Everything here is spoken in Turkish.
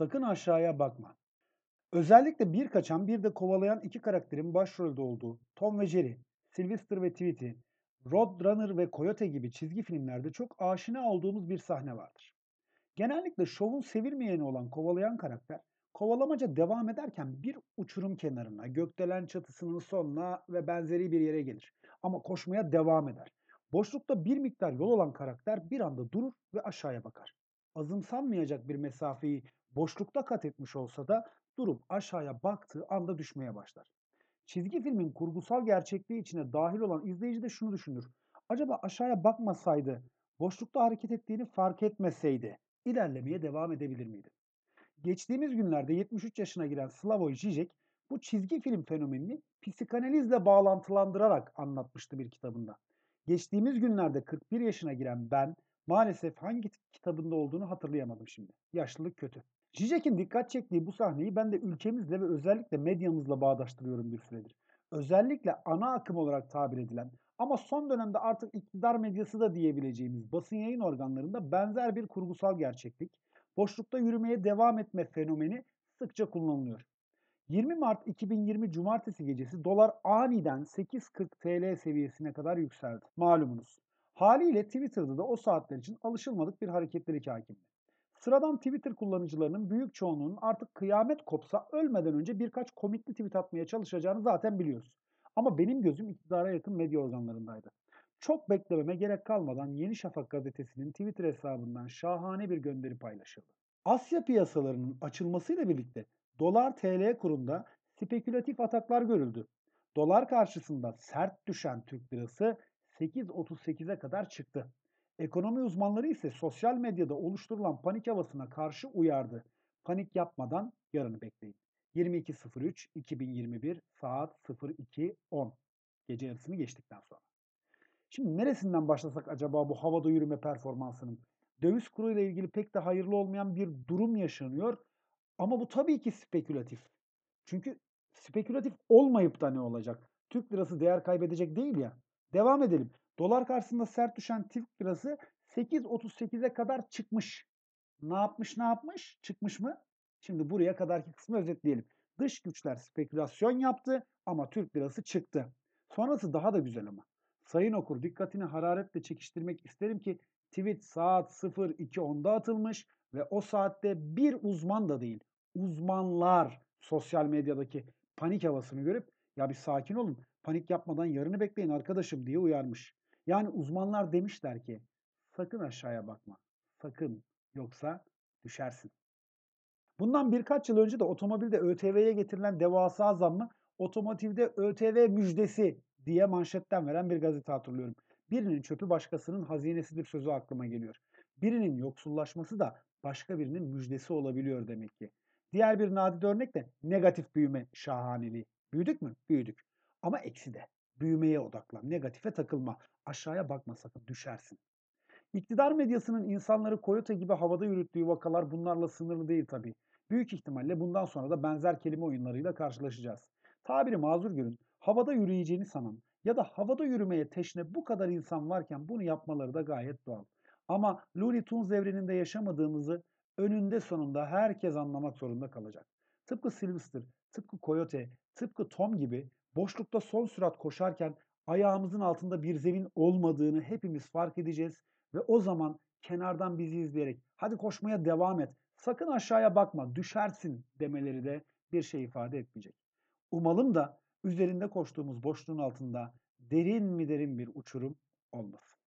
Sakın aşağıya bakma. Özellikle bir kaçan bir de kovalayan iki karakterin başrolde olduğu Tom ve Jerry, Sylvester ve Tweety, Roadrunner ve Coyote gibi çizgi filmlerde çok aşina olduğumuz bir sahne vardır. Genellikle şovun sevilmeyeni olan kovalayan karakter, kovalamaca devam ederken bir uçurum kenarına, gökdelen çatısının sonuna ve benzeri bir yere gelir. Ama koşmaya devam eder. Boşlukta bir miktar yol olan karakter bir anda durur ve aşağıya bakar. Azımsanmayacak bir mesafeyi boşlukta kat etmiş olsa da durup aşağıya baktığı anda düşmeye başlar. Çizgi filmin kurgusal gerçekliği içine dahil olan izleyici de şunu düşünür. Acaba aşağıya bakmasaydı, boşlukta hareket ettiğini fark etmeseydi ilerlemeye devam edebilir miydi? Geçtiğimiz günlerde 73 yaşına giren Slavoj Žižek bu çizgi film fenomenini psikanalizle bağlantılandırarak anlatmıştı bir kitabında. Geçtiğimiz günlerde 41 yaşına giren ben maalesef hangi kitabında olduğunu hatırlayamadım şimdi. Yaşlılık kötü. Zizek'in dikkat çektiği bu sahneyi ben de ülkemizle ve özellikle medyamızla bağdaştırıyorum bir süredir. Özellikle ana akım olarak tabir edilen ama son dönemde artık iktidar medyası da diyebileceğimiz basın yayın organlarında benzer bir kurgusal gerçeklik, boşlukta yürümeye devam etme fenomeni sıkça kullanılıyor. 20 Mart 2020 Cumartesi gecesi dolar aniden 8.40 TL seviyesine kadar yükseldi. Malumunuz. Haliyle Twitter'da da o saatler için alışılmadık bir hareketlilik hakimdi. Sıradan Twitter kullanıcılarının büyük çoğunluğunun artık kıyamet kopsa ölmeden önce birkaç komikli tweet atmaya çalışacağını zaten biliyoruz. Ama benim gözüm iktidara yakın medya organlarındaydı. Çok beklememe gerek kalmadan Yeni Şafak gazetesinin Twitter hesabından şahane bir gönderi paylaşıldı. Asya piyasalarının açılmasıyla birlikte dolar TL kurunda spekülatif ataklar görüldü. Dolar karşısında sert düşen Türk lirası 8.38'e kadar çıktı. Ekonomi uzmanları ise sosyal medyada oluşturulan panik havasına karşı uyardı. Panik yapmadan yarını bekleyin. 22.03.2021 saat 02.10 gece yarısını geçtikten sonra. Şimdi neresinden başlasak acaba bu havada yürüme performansının? Döviz kuru ile ilgili pek de hayırlı olmayan bir durum yaşanıyor. Ama bu tabii ki spekülatif. Çünkü spekülatif olmayıp da ne olacak? Türk lirası değer kaybedecek değil ya. Devam edelim. Dolar karşısında sert düşen Türk lirası 8.38'e kadar çıkmış. Ne yapmış ne yapmış? Çıkmış mı? Şimdi buraya kadarki kısmı özetleyelim. Dış güçler spekülasyon yaptı ama Türk lirası çıktı. Sonrası daha da güzel ama. Sayın okur dikkatini hararetle çekiştirmek isterim ki tweet saat 02.10'da atılmış ve o saatte bir uzman da değil uzmanlar sosyal medyadaki panik havasını görüp ya bir sakin olun panik yapmadan yarını bekleyin arkadaşım diye uyarmış. Yani uzmanlar demişler ki sakın aşağıya bakma. Sakın yoksa düşersin. Bundan birkaç yıl önce de otomobilde ÖTV'ye getirilen devasa zammı otomotivde ÖTV müjdesi diye manşetten veren bir gazete hatırlıyorum. Birinin çöpü başkasının hazinesidir sözü aklıma geliyor. Birinin yoksullaşması da başka birinin müjdesi olabiliyor demek ki. Diğer bir nadide örnek de negatif büyüme şahaneliği. Büyüdük mü? Büyüdük. Ama eksi de. Büyümeye odaklan. Negatife takılma. Aşağıya bakma sakın düşersin. İktidar medyasının insanları koyota gibi havada yürüttüğü vakalar bunlarla sınırlı değil tabii. Büyük ihtimalle bundan sonra da benzer kelime oyunlarıyla karşılaşacağız. Tabiri mazur görün, havada yürüyeceğini sanan ya da havada yürümeye teşne bu kadar insan varken bunu yapmaları da gayet doğal. Ama Looney Tunes evreninde yaşamadığımızı önünde sonunda herkes anlamak zorunda kalacak. Tıpkı Sylvester, tıpkı Coyote, tıpkı Tom gibi boşlukta son sürat koşarken ayağımızın altında bir zemin olmadığını hepimiz fark edeceğiz ve o zaman kenardan bizi izleyerek hadi koşmaya devam et, sakın aşağıya bakma, düşersin demeleri de bir şey ifade etmeyecek. Umalım da üzerinde koştuğumuz boşluğun altında derin mi derin bir uçurum olmasın.